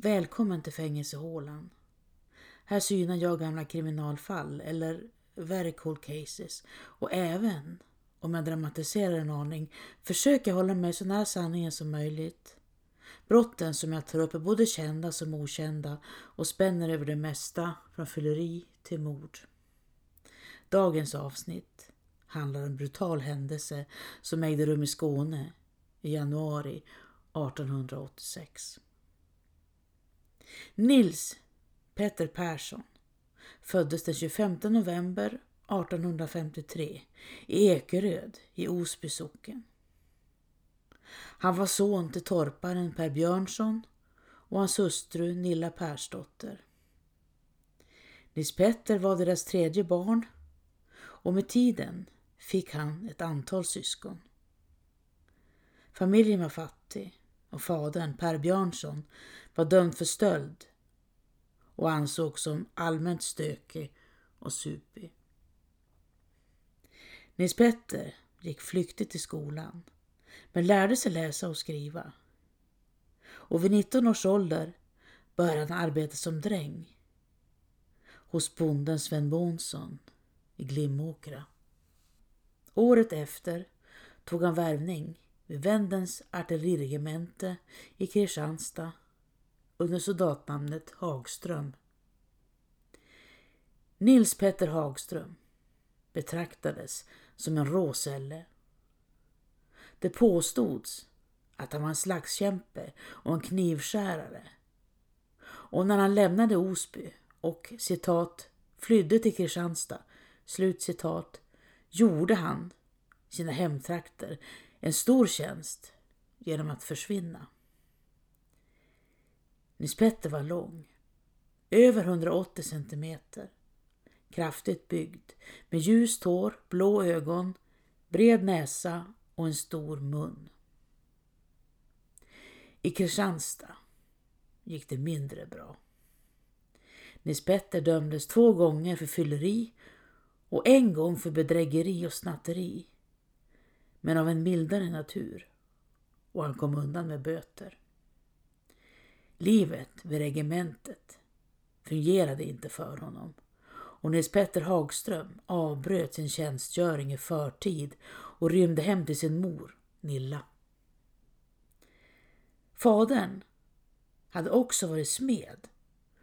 Välkommen till fängelsehålan. Här synar jag gamla kriminalfall eller very cold cases och även, om jag dramatiserar en aning, försöker hålla mig så nära sanningen som möjligt. Brotten som jag tar upp är både kända som okända och spänner över det mesta från fylleri till mord. Dagens avsnitt handlar om en brutal händelse som ägde rum i Skåne i januari 1886. Nils Petter Persson föddes den 25 november 1853 i Ekeröd i Osby socken. Han var son till torparen Per Björnsson och hans hustru Nilla Persdotter. Nils Petter var deras tredje barn och med tiden fick han ett antal syskon. Familjen var fattig och fadern, Per Björnsson, var dömd för stöld och ansågs som allmänt stökig och supig. Nils Petter gick flyktigt till skolan men lärde sig läsa och skriva. Och vid 19 års ålder började han arbeta som dräng hos bonden Sven Månsson i Glimåkra. Året efter tog han värvning vid Vändens artilleriregemente i Kristianstad under soldatnamnet Hagström. Nils Petter Hagström betraktades som en råsälle. Det påstods att han var en slagskämpe och en knivskärare. Och när han lämnade Osby och citat flydde till Kristianstad slut citat gjorde han sina hemtrakter en stor tjänst genom att försvinna. Nils Petter var lång, över 180 centimeter, kraftigt byggd, med ljust hår, blå ögon, bred näsa och en stor mun. I Kristianstad gick det mindre bra. Nils Petter dömdes två gånger för fylleri och en gång för bedrägeri och snatteri, men av en mildare natur och han kom undan med böter. Livet vid regementet fungerade inte för honom och Nils Petter Hagström avbröt sin tjänstgöring i förtid och rymde hem till sin mor, Nilla. Fadern hade också varit smed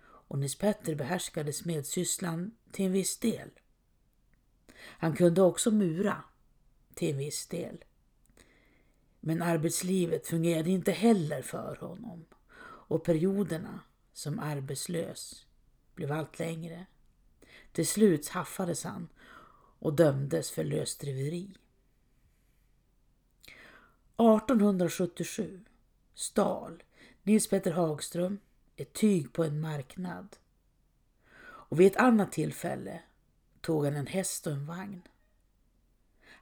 och Nils Petter behärskade smedsysslan till en viss del. Han kunde också mura till en viss del. Men arbetslivet fungerade inte heller för honom och perioderna som arbetslös blev allt längre. Till slut haffades han och dömdes för lösdriveri. 1877 stal Nils Petter Hagström ett tyg på en marknad. Och vid ett annat tillfälle tog han en häst och en vagn.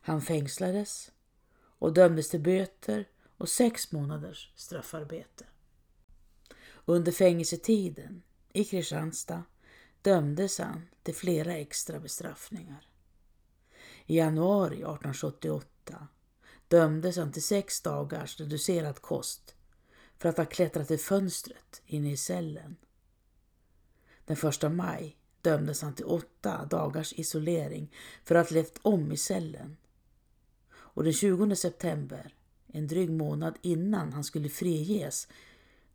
Han fängslades och dömdes till böter och sex månaders straffarbete. Under fängelsetiden i Kristianstad dömdes han till flera extra bestraffningar. I januari 1878 dömdes han till sex dagars reducerad kost för att ha klättrat i fönstret inne i cellen. Den första maj dömdes han till åtta dagars isolering för att ha levt om i cellen. Och den 20 september, en dryg månad innan han skulle friges,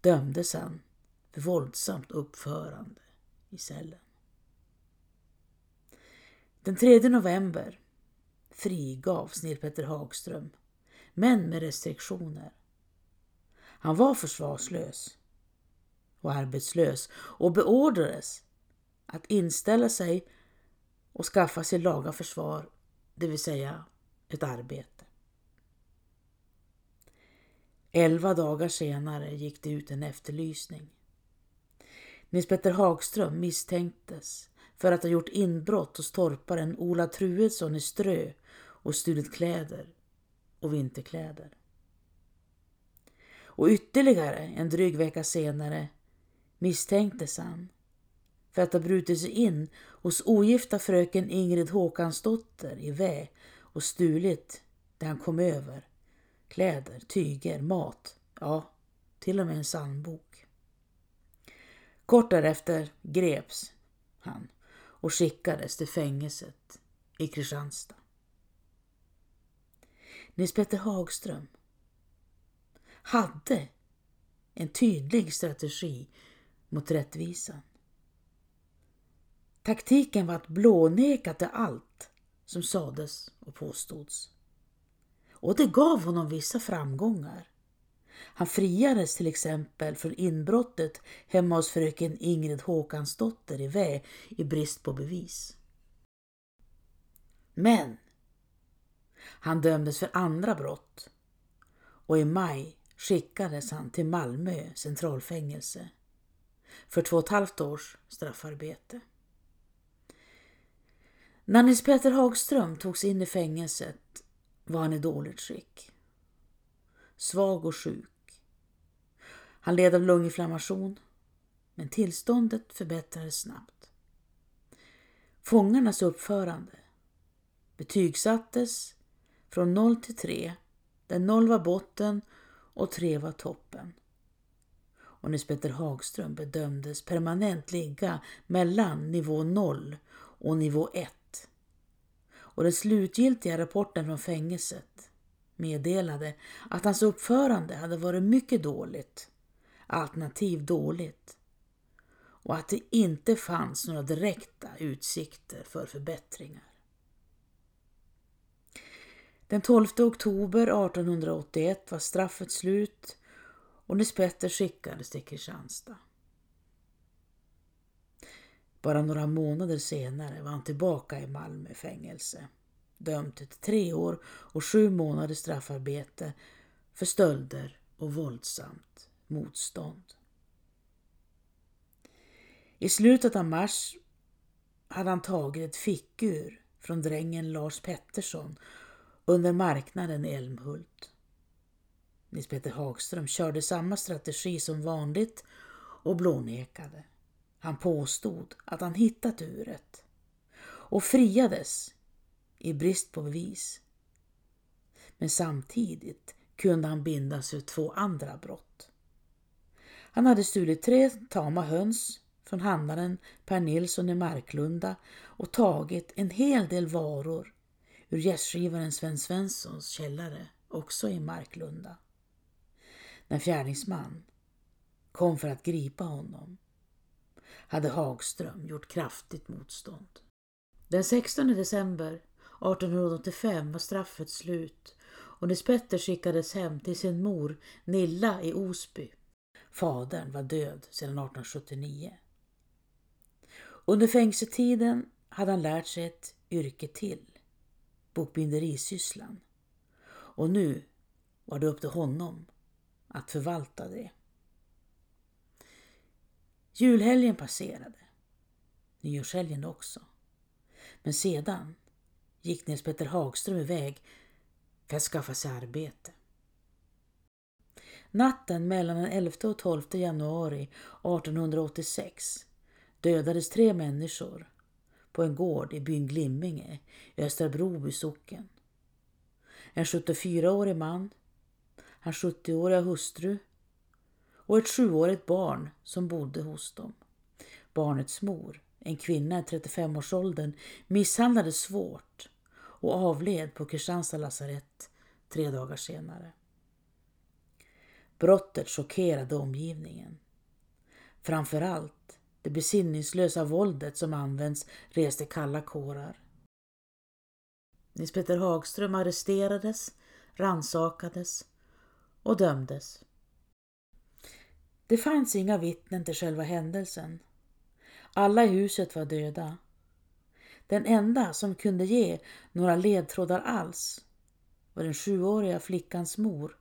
dömdes han för våldsamt uppförande i cellen. Den 3 november frigavs Nils Petter Hagström, men med restriktioner. Han var försvarslös och arbetslös och beordrades att inställa sig och skaffa sig laga försvar, det vill säga ett arbete. Elva dagar senare gick det ut en efterlysning. Nils Petter Hagström misstänktes för att ha gjort inbrott hos torparen Ola Truedsson i Strö och stulit kläder och vinterkläder. Och ytterligare en dryg vecka senare misstänktes han för att ha brutit sig in hos ogifta fröken Ingrid Håkansdotter i Vä och stulit det han kom över. Kläder, tyger, mat, ja, till och med en psalmbok. Kort därefter greps han och skickades till fängelset i Kristianstad. Nils Petter Hagström hade en tydlig strategi mot rättvisan. Taktiken var att blåneka till allt som sades och påstods. Och det gav honom vissa framgångar. Han friades till exempel från inbrottet hemma hos fröken Ingrid Håkansdotter i Vä i brist på bevis. Men han dömdes för andra brott och i maj skickades han till Malmö centralfängelse för två och ett halvt års straffarbete. När Nils Peter Hagström togs in i fängelset var han i dåligt skick. Svag och sjuk. Han led av lunginflammation, men tillståndet förbättrades snabbt. Fångarnas uppförande betygsattes från 0 till 3, där 0 var botten och 3 var toppen. Och Nils Peter Hagström bedömdes permanent ligga mellan nivå 0 och nivå 1 och den slutgiltiga rapporten från fängelset meddelade att hans uppförande hade varit mycket dåligt, alternativt dåligt och att det inte fanns några direkta utsikter för förbättringar. Den 12 oktober 1881 var straffet slut och Nils Petter skickades till Kristianstad. Bara några månader senare var han tillbaka i Malmö fängelse. Dömd till tre år och sju månaders straffarbete för stölder och våldsamt motstånd. I slutet av mars hade han tagit ett fickur från drängen Lars Pettersson under marknaden i Älmhult. Nils Peter Hagström körde samma strategi som vanligt och blånekade. Han påstod att han hittat uret och friades i brist på bevis. Men samtidigt kunde han bindas för två andra brott. Han hade stulit tre tama höns från handlaren Per Nilsson i Marklunda och tagit en hel del varor ur gästgivaren Sven Svenssons källare, också i Marklunda. När fjärdingsman kom för att gripa honom hade Hagström gjort kraftigt motstånd. Den 16 december 1885 var straffet slut och Nils Petter skickades hem till sin mor Nilla i Osby. Fadern var död sedan 1879. Under fängelsetiden hade han lärt sig ett yrke till, bokbinderisysslan. Och nu var det upp till honom att förvalta det. Julhelgen passerade. Nyårshelgen också. Men sedan gick Nils Petter Hagström iväg för att skaffa sig arbete. Natten mellan den 11 och 12 januari 1886 dödades tre människor på en gård i byn Glimminge i Östra Broby socken. En 74-årig man, hans 70-åriga hustru och ett sjuårigt barn som bodde hos dem. Barnets mor, en kvinna i 35-årsåldern, misshandlades svårt och avled på Kristianstad lasarett tre dagar senare. Brottet chockerade omgivningen. Framförallt det besinningslösa våldet som används reste kalla kårar. Nils Peter Hagström arresterades, ransakades och dömdes. Det fanns inga vittnen till själva händelsen. Alla i huset var döda. Den enda som kunde ge några ledtrådar alls var den sjuåriga flickans mor.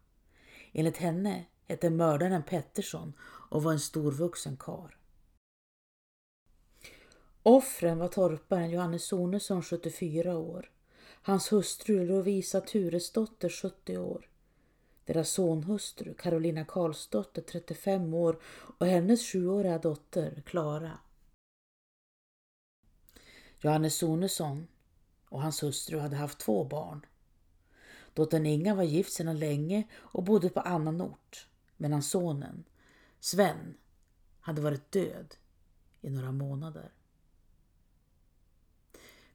Enligt henne hette mördaren Pettersson och var en storvuxen kar. Offren var torparen Johannes Sonesson 74 år, hans hustru Lovisa Turesdotter 70 år, deras sonhustru Carolina Karlsdotter 35 år och hennes sjuåriga dotter Klara. Johannes Sonesson och hans hustru hade haft två barn. Dottern Inga var gift sedan länge och bodde på annan ort, medan sonen, Sven, hade varit död i några månader.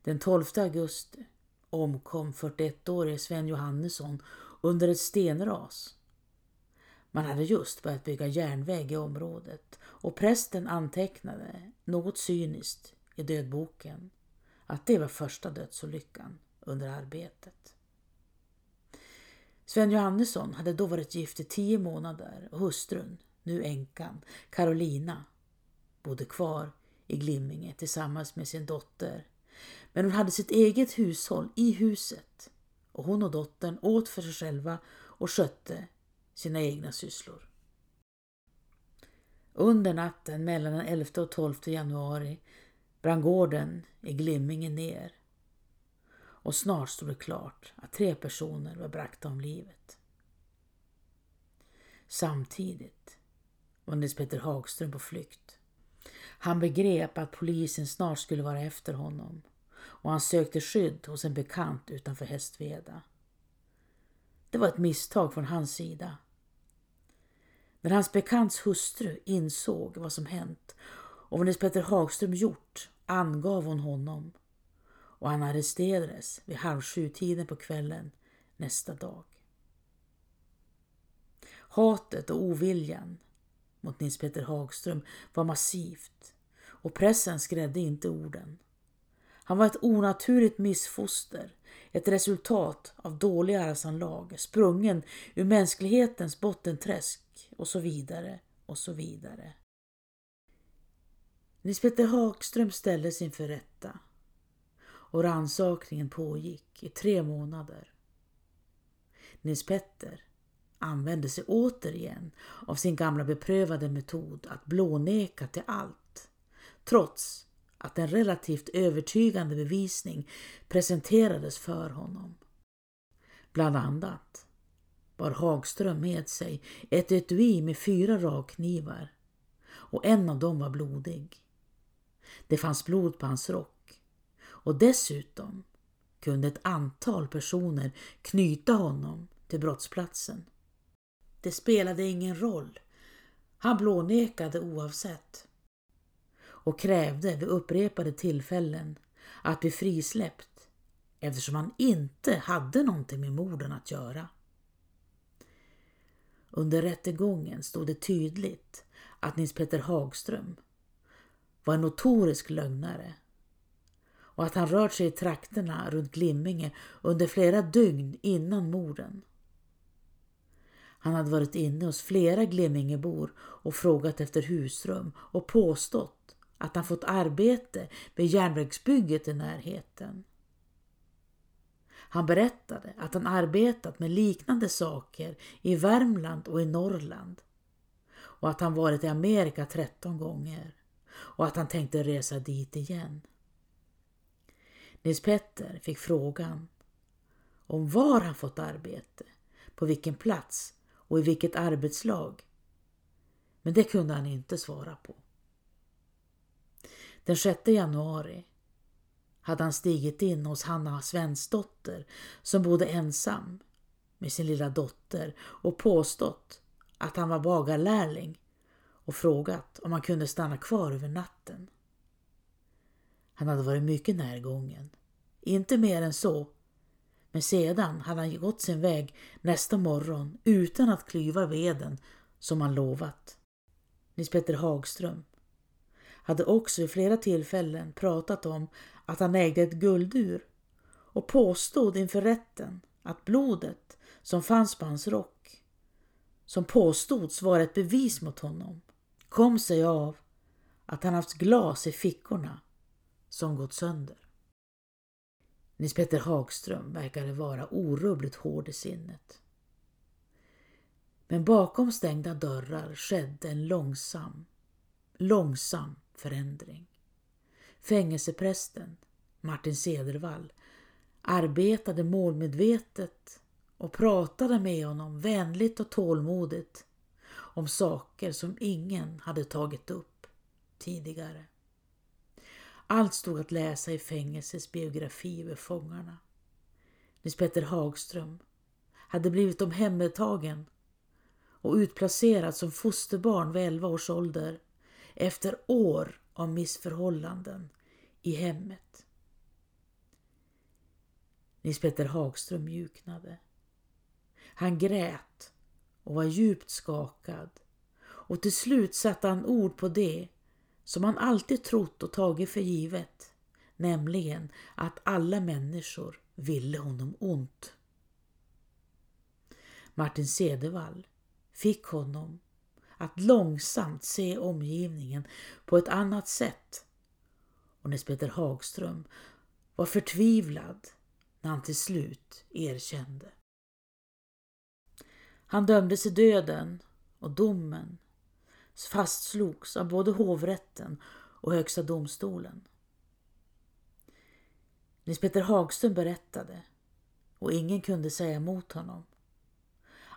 Den 12 augusti omkom 41-årige Sven Johannesson under ett stenras. Man hade just börjat bygga järnväg i området och prästen antecknade, något cyniskt, i dödboken att det var första dödsolyckan under arbetet. Sven Johannesson hade då varit gift i tio månader och hustrun, nu änkan, Carolina, bodde kvar i Glimminge tillsammans med sin dotter. Men hon hade sitt eget hushåll i huset och hon och dottern åt för sig själva och skötte sina egna sysslor. Under natten mellan den 11 och 12 januari brann gården i Glimminge ner och snart stod det klart att tre personer var bragta om livet. Samtidigt var Nils Peter Hagström på flykt. Han begrep att polisen snart skulle vara efter honom och han sökte skydd hos en bekant utanför Hästveda. Det var ett misstag från hans sida. När hans bekants hustru insåg vad som hänt och vad Nils Petter Hagström gjort angav hon honom och han arresterades vid halv sju-tiden på kvällen nästa dag. Hatet och oviljan mot Nils Petter Hagström var massivt och pressen skrädde inte orden. Han var ett onaturligt missfoster, ett resultat av dåliga arvsanlag, sprungen ur mänsklighetens bottenträsk och så vidare och så vidare. Nils Petter Hagström ställdes inför rätta och rannsakningen pågick i tre månader. Nils Petter använde sig återigen av sin gamla beprövade metod att blåneka till allt, trots att en relativt övertygande bevisning presenterades för honom. Bland annat bar Hagström med sig ett etui med fyra rakknivar och en av dem var blodig. Det fanns blod på hans rock och dessutom kunde ett antal personer knyta honom till brottsplatsen. Det spelade ingen roll. Han blånekade oavsett och krävde vid upprepade tillfällen att bli frisläppt eftersom han inte hade någonting med morden att göra. Under rättegången stod det tydligt att Nils Petter Hagström var en notorisk lögnare och att han rört sig i trakterna runt Glimminge under flera dygn innan morden. Han hade varit inne hos flera Glimmingebor och frågat efter husrum och påstått att han fått arbete vid järnvägsbygget i närheten. Han berättade att han arbetat med liknande saker i Värmland och i Norrland och att han varit i Amerika 13 gånger och att han tänkte resa dit igen. Nils Petter fick frågan om var han fått arbete, på vilken plats och i vilket arbetslag. Men det kunde han inte svara på. Den 6 januari hade han stigit in hos Hanna Svensdotter som bodde ensam med sin lilla dotter och påstått att han var bagarlärling och frågat om han kunde stanna kvar över natten. Han hade varit mycket närgången. Inte mer än så. Men sedan hade han gått sin väg nästa morgon utan att klyva veden som han lovat. Nils Petter Hagström hade också vid flera tillfällen pratat om att han ägde ett guldur och påstod inför rätten att blodet som fanns på hans rock, som påstods vara ett bevis mot honom, kom sig av att han haft glas i fickorna som gått sönder. Nils Petter Hagström verkade vara orubbligt hård i sinnet. Men bakom stängda dörrar skedde en långsam, långsam förändring. Fängelseprästen Martin Cedervall arbetade målmedvetet och pratade med honom vänligt och tålmodigt om saker som ingen hade tagit upp tidigare. Allt stod att läsa i fängelsets biografi över fångarna. Nils Petter Hagström hade blivit omhändertagen och utplacerad som fosterbarn vid 11 års ålder efter år av missförhållanden i hemmet. Nils Petter Hagström mjuknade. Han grät och var djupt skakad och till slut satte han ord på det som han alltid trott och tagit för givet, nämligen att alla människor ville honom ont. Martin Cedervall fick honom att långsamt se omgivningen på ett annat sätt och Nils Peter Hagström var förtvivlad när han till slut erkände. Han dömdes i döden och domen fastslogs av både hovrätten och Högsta domstolen. Nils Peter Hagström berättade och ingen kunde säga emot honom.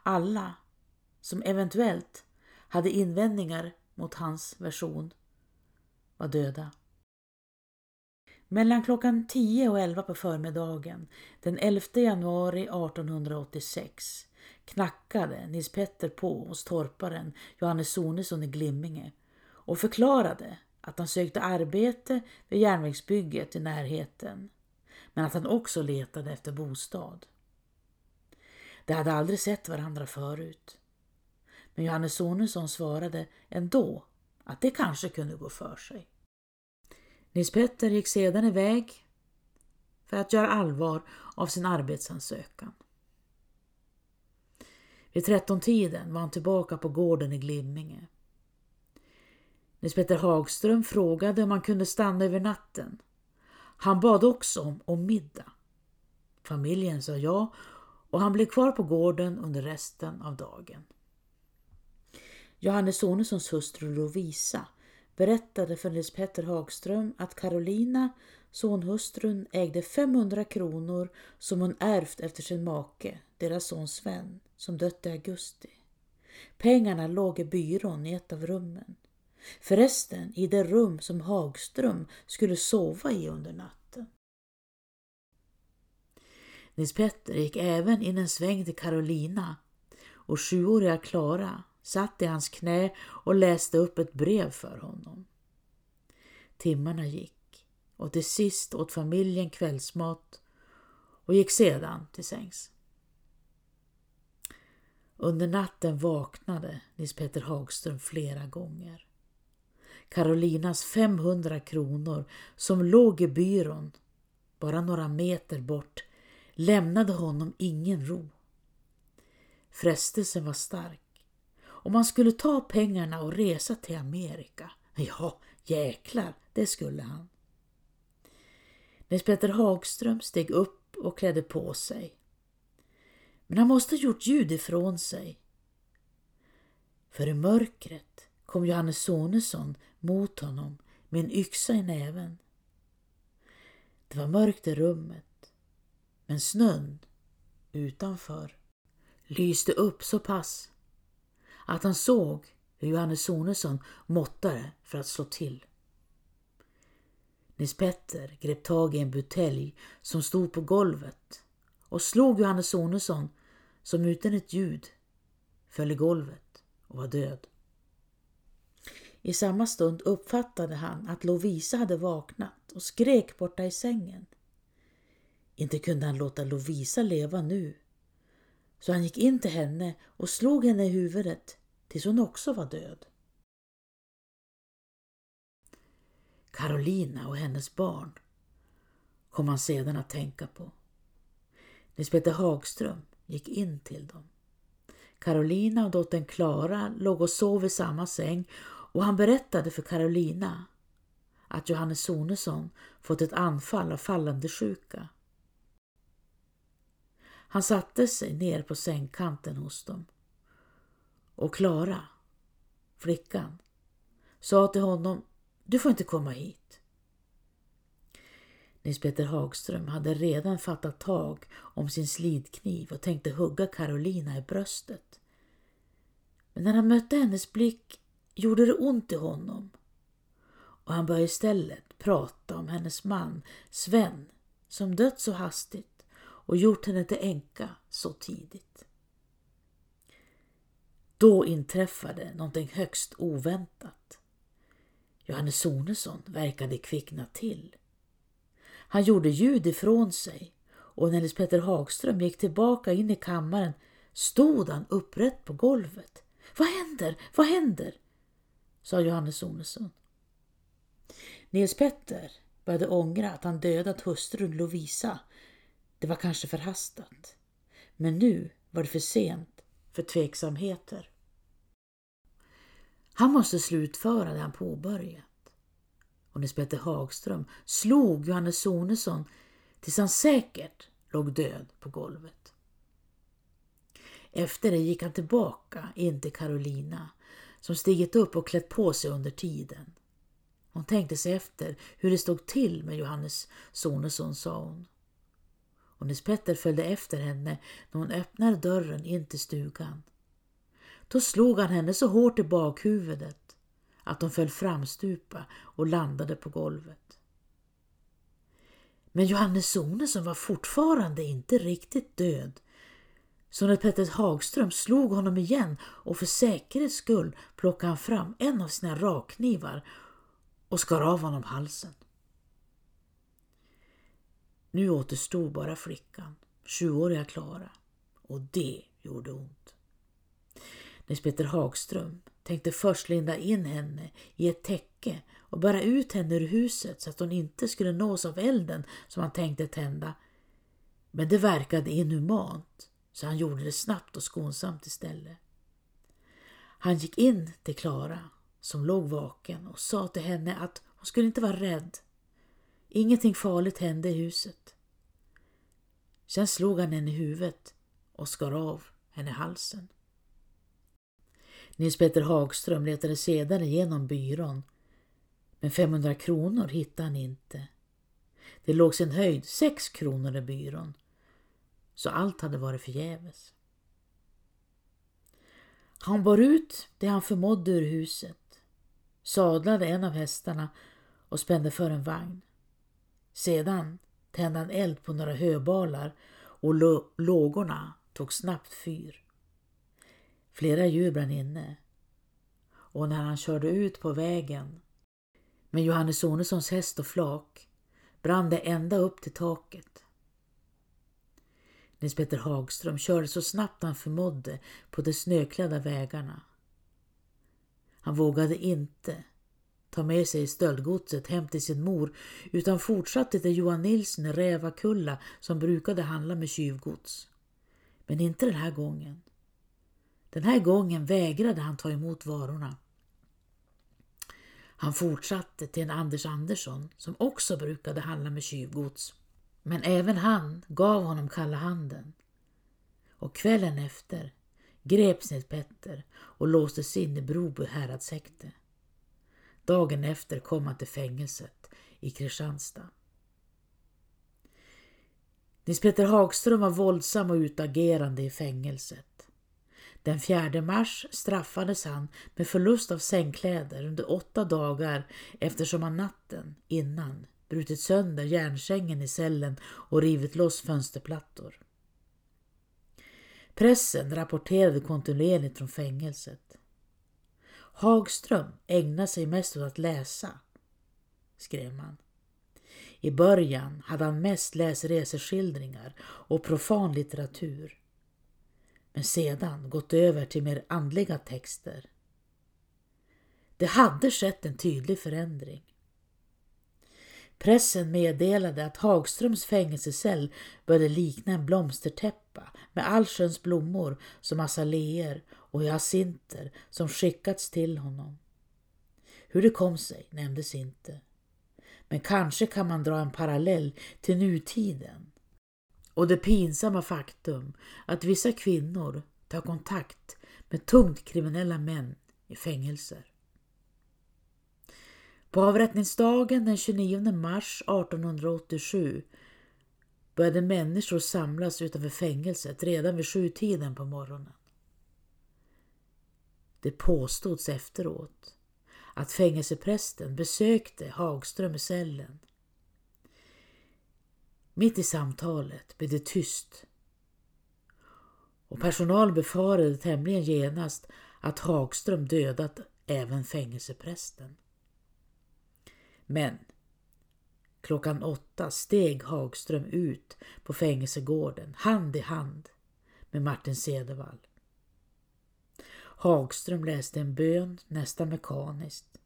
Alla som eventuellt hade invändningar mot hans version var döda. Mellan klockan 10 och 11 på förmiddagen den 11 januari 1886 knackade Nils Petter på hos torparen Johannes Sonesson i Glimminge och förklarade att han sökte arbete vid järnvägsbygget i närheten men att han också letade efter bostad. De hade aldrig sett varandra förut. Men Johannes Sonesson svarade ändå att det kanske kunde gå för sig. Nils Petter gick sedan iväg för att göra allvar av sin arbetsansökan. Vid trettontiden var han tillbaka på gården i Glimminge. Nils Petter Hagström frågade om han kunde stanna över natten. Han bad också om, om middag. Familjen sa ja och han blev kvar på gården under resten av dagen. Johannes Sonessons hustru Lovisa berättade för Nils Petter Hagström att Carolina, sonhustrun, ägde 500 kronor som hon ärvt efter sin make, deras son Sven, som dött i augusti. Pengarna låg i byrån i ett av rummen. Förresten i det rum som Hagström skulle sova i under natten. Nils Petter gick även in en sväng till Carolina och sjuåriga Klara satt i hans knä och läste upp ett brev för honom. Timmarna gick och till sist åt familjen kvällsmat och gick sedan till sängs. Under natten vaknade Nils Peter Hagström flera gånger. Carolinas 500 kronor som låg i byrån bara några meter bort lämnade honom ingen ro. Frestelsen var stark om han skulle ta pengarna och resa till Amerika. Ja, jäklar, det skulle han. Nils-Petter Hagström steg upp och klädde på sig. Men han måste ha gjort ljud ifrån sig. För i mörkret kom Johannes Sonesson mot honom med en yxa i näven. Det var mörkt i rummet, men snön utanför lyste upp så pass att han såg hur Johannes Sonesson måttade för att slå till. Nils Petter grep tag i en butelj som stod på golvet och slog Johannes Sonesson som utan ett ljud föll i golvet och var död. I samma stund uppfattade han att Lovisa hade vaknat och skrek borta i sängen. Inte kunde han låta Lovisa leva nu så han gick in till henne och slog henne i huvudet tills hon också var död. Carolina och hennes barn kom han sedan att tänka på. Nils Hagström gick in till dem. Carolina och dottern Klara låg och sov i samma säng och han berättade för Carolina att Johannes Sonesson fått ett anfall av fallande sjuka. Han satte sig ner på sängkanten hos dem. Och Klara, flickan, sa till honom Du får inte komma hit. Nils Peter Hagström hade redan fattat tag om sin slidkniv och tänkte hugga Carolina i bröstet. Men när han mötte hennes blick gjorde det ont i honom och han började istället prata om hennes man Sven som dött så hastigt och gjort henne till änka så tidigt. Då inträffade någonting högst oväntat. Johannes Sonesson verkade kvickna till. Han gjorde ljud ifrån sig och när Nils Petter Hagström gick tillbaka in i kammaren stod han upprätt på golvet. Vad händer? Vad händer? sa Johannes Sonesson. Nils Petter började ångra att han dödat hustrun Lovisa. Det var kanske förhastat. Men nu var det för sent för tveksamheter. Han måste slutföra det han påbörjat. Och Nils Petter Hagström slog Johannes Sonesson tills han säkert låg död på golvet. Efter det gick han tillbaka in till Carolina som stigit upp och klätt på sig under tiden. Hon tänkte sig efter hur det stod till med Johannes Sonesson, sa hon. Och Nils Petter följde efter henne när hon öppnade dörren in till stugan. Då slog han henne så hårt i bakhuvudet att hon föll framstupa och landade på golvet. Men Johannes Sonesson var fortfarande inte riktigt död så när Petter Hagström slog honom igen och för säkerhets skull plockade han fram en av sina rakknivar och skar av honom halsen. Nu återstod bara flickan, sjuåriga Klara, och det gjorde ont. Nils Petter Hagström tänkte först linda in henne i ett täcke och bära ut henne ur huset så att hon inte skulle nås av elden som han tänkte tända. Men det verkade inhumant så han gjorde det snabbt och skonsamt istället. Han gick in till Klara som låg vaken och sa till henne att hon skulle inte vara rädd. Ingenting farligt hände i huset. Sen slog han henne i huvudet och skar av henne halsen. Nils Petter Hagström letade sedan igenom byrån men 500 kronor hittade han inte. Det låg sin höjd 6 kronor i byrån så allt hade varit förgäves. Han bar ut det han förmådde ur huset, sadlade en av hästarna och spände för en vagn. Sedan tände han eld på några höbalar och lågorna tog snabbt fyr. Flera djur brann inne och när han körde ut på vägen med Johannes Sonessons häst och flak brann det ända upp till taket. Nils Petter Hagström körde så snabbt han förmådde på de snöklädda vägarna. Han vågade inte ta med sig stöldgodset hem till sin mor utan fortsatte till Johan Nilsson i Rävakulla som brukade handla med tjuvgods. Men inte den här gången. Den här gången vägrade han ta emot varorna. Han fortsatte till en Anders Andersson som också brukade handla med tjuvgods. Men även han gav honom kalla handen. Och kvällen efter greps Nils Petter och låstes in i Broby häradshäkte. Dagen efter kom han till fängelset i Kristianstad. Nils Petter Hagström var våldsam och utagerande i fängelset. Den 4 mars straffades han med förlust av sängkläder under åtta dagar eftersom han natten innan brutit sönder järnsängen i cellen och rivit loss fönsterplattor. Pressen rapporterade kontinuerligt från fängelset. Hagström ägnade sig mest åt att läsa, skrev man. I början hade han mest läst reseskildringar och profan litteratur. Men sedan gått över till mer andliga texter. Det hade skett en tydlig förändring. Pressen meddelade att Hagströms fängelsecell började likna en blomstertäppa med allsköns blommor som azaleer och hyacinter som skickats till honom. Hur det kom sig nämndes inte. Men kanske kan man dra en parallell till nutiden och det pinsamma faktum att vissa kvinnor tar kontakt med tungt kriminella män i fängelser. På avrättningsdagen den 29 mars 1887 började människor samlas utanför fängelset redan vid sjutiden på morgonen. Det påstods efteråt att fängelseprästen besökte Hagström i cellen. Mitt i samtalet blev det tyst och personal befarade tämligen genast att Hagström dödat även fängelseprästen. Men klockan åtta steg Hagström ut på fängelsegården hand i hand med Martin Cedervall. Hagström läste en bön nästan mekaniskt.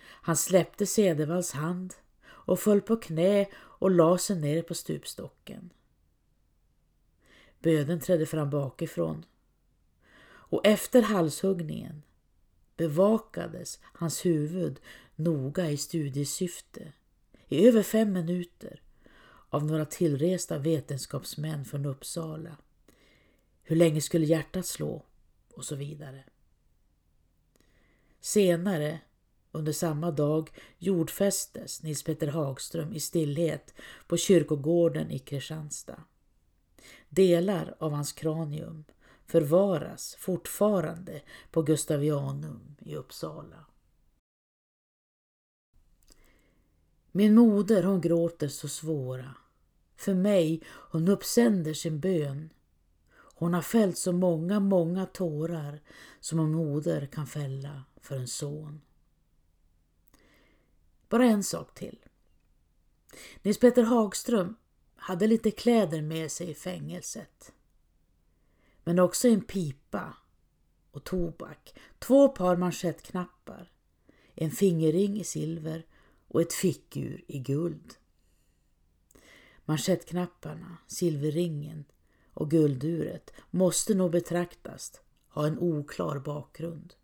Han släppte Cedervalls hand och föll på knä och la sig ner på stupstocken. Böden trädde fram bakifrån och efter halshuggningen bevakades hans huvud noga i studiesyfte i över fem minuter av några tillresta vetenskapsmän från Uppsala. Hur länge skulle hjärtat slå? Och så vidare. Senare under samma dag jordfästes Nils Petter Hagström i stillhet på kyrkogården i Kristianstad. Delar av hans kranium förvaras fortfarande på Gustavianum i Uppsala. Min moder hon gråter så svåra. För mig hon uppsänder sin bön. Hon har fällt så många, många tårar som en moder kan fälla för en son. Bara en sak till. Nils Petter Hagström hade lite kläder med sig i fängelset. Men också en pipa och tobak, två par manschettknappar, en fingerring i silver och ett fickur i guld. Manschettknapparna, silverringen och gulduret måste nog betraktas ha en oklar bakgrund.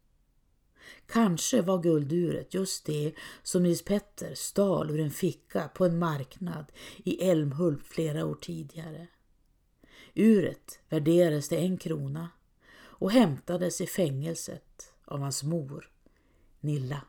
Kanske var gulduret just det som Nils Petter stal ur en ficka på en marknad i Älmhult flera år tidigare. Uret värderades till en krona och hämtades i fängelset av hans mor, Nilla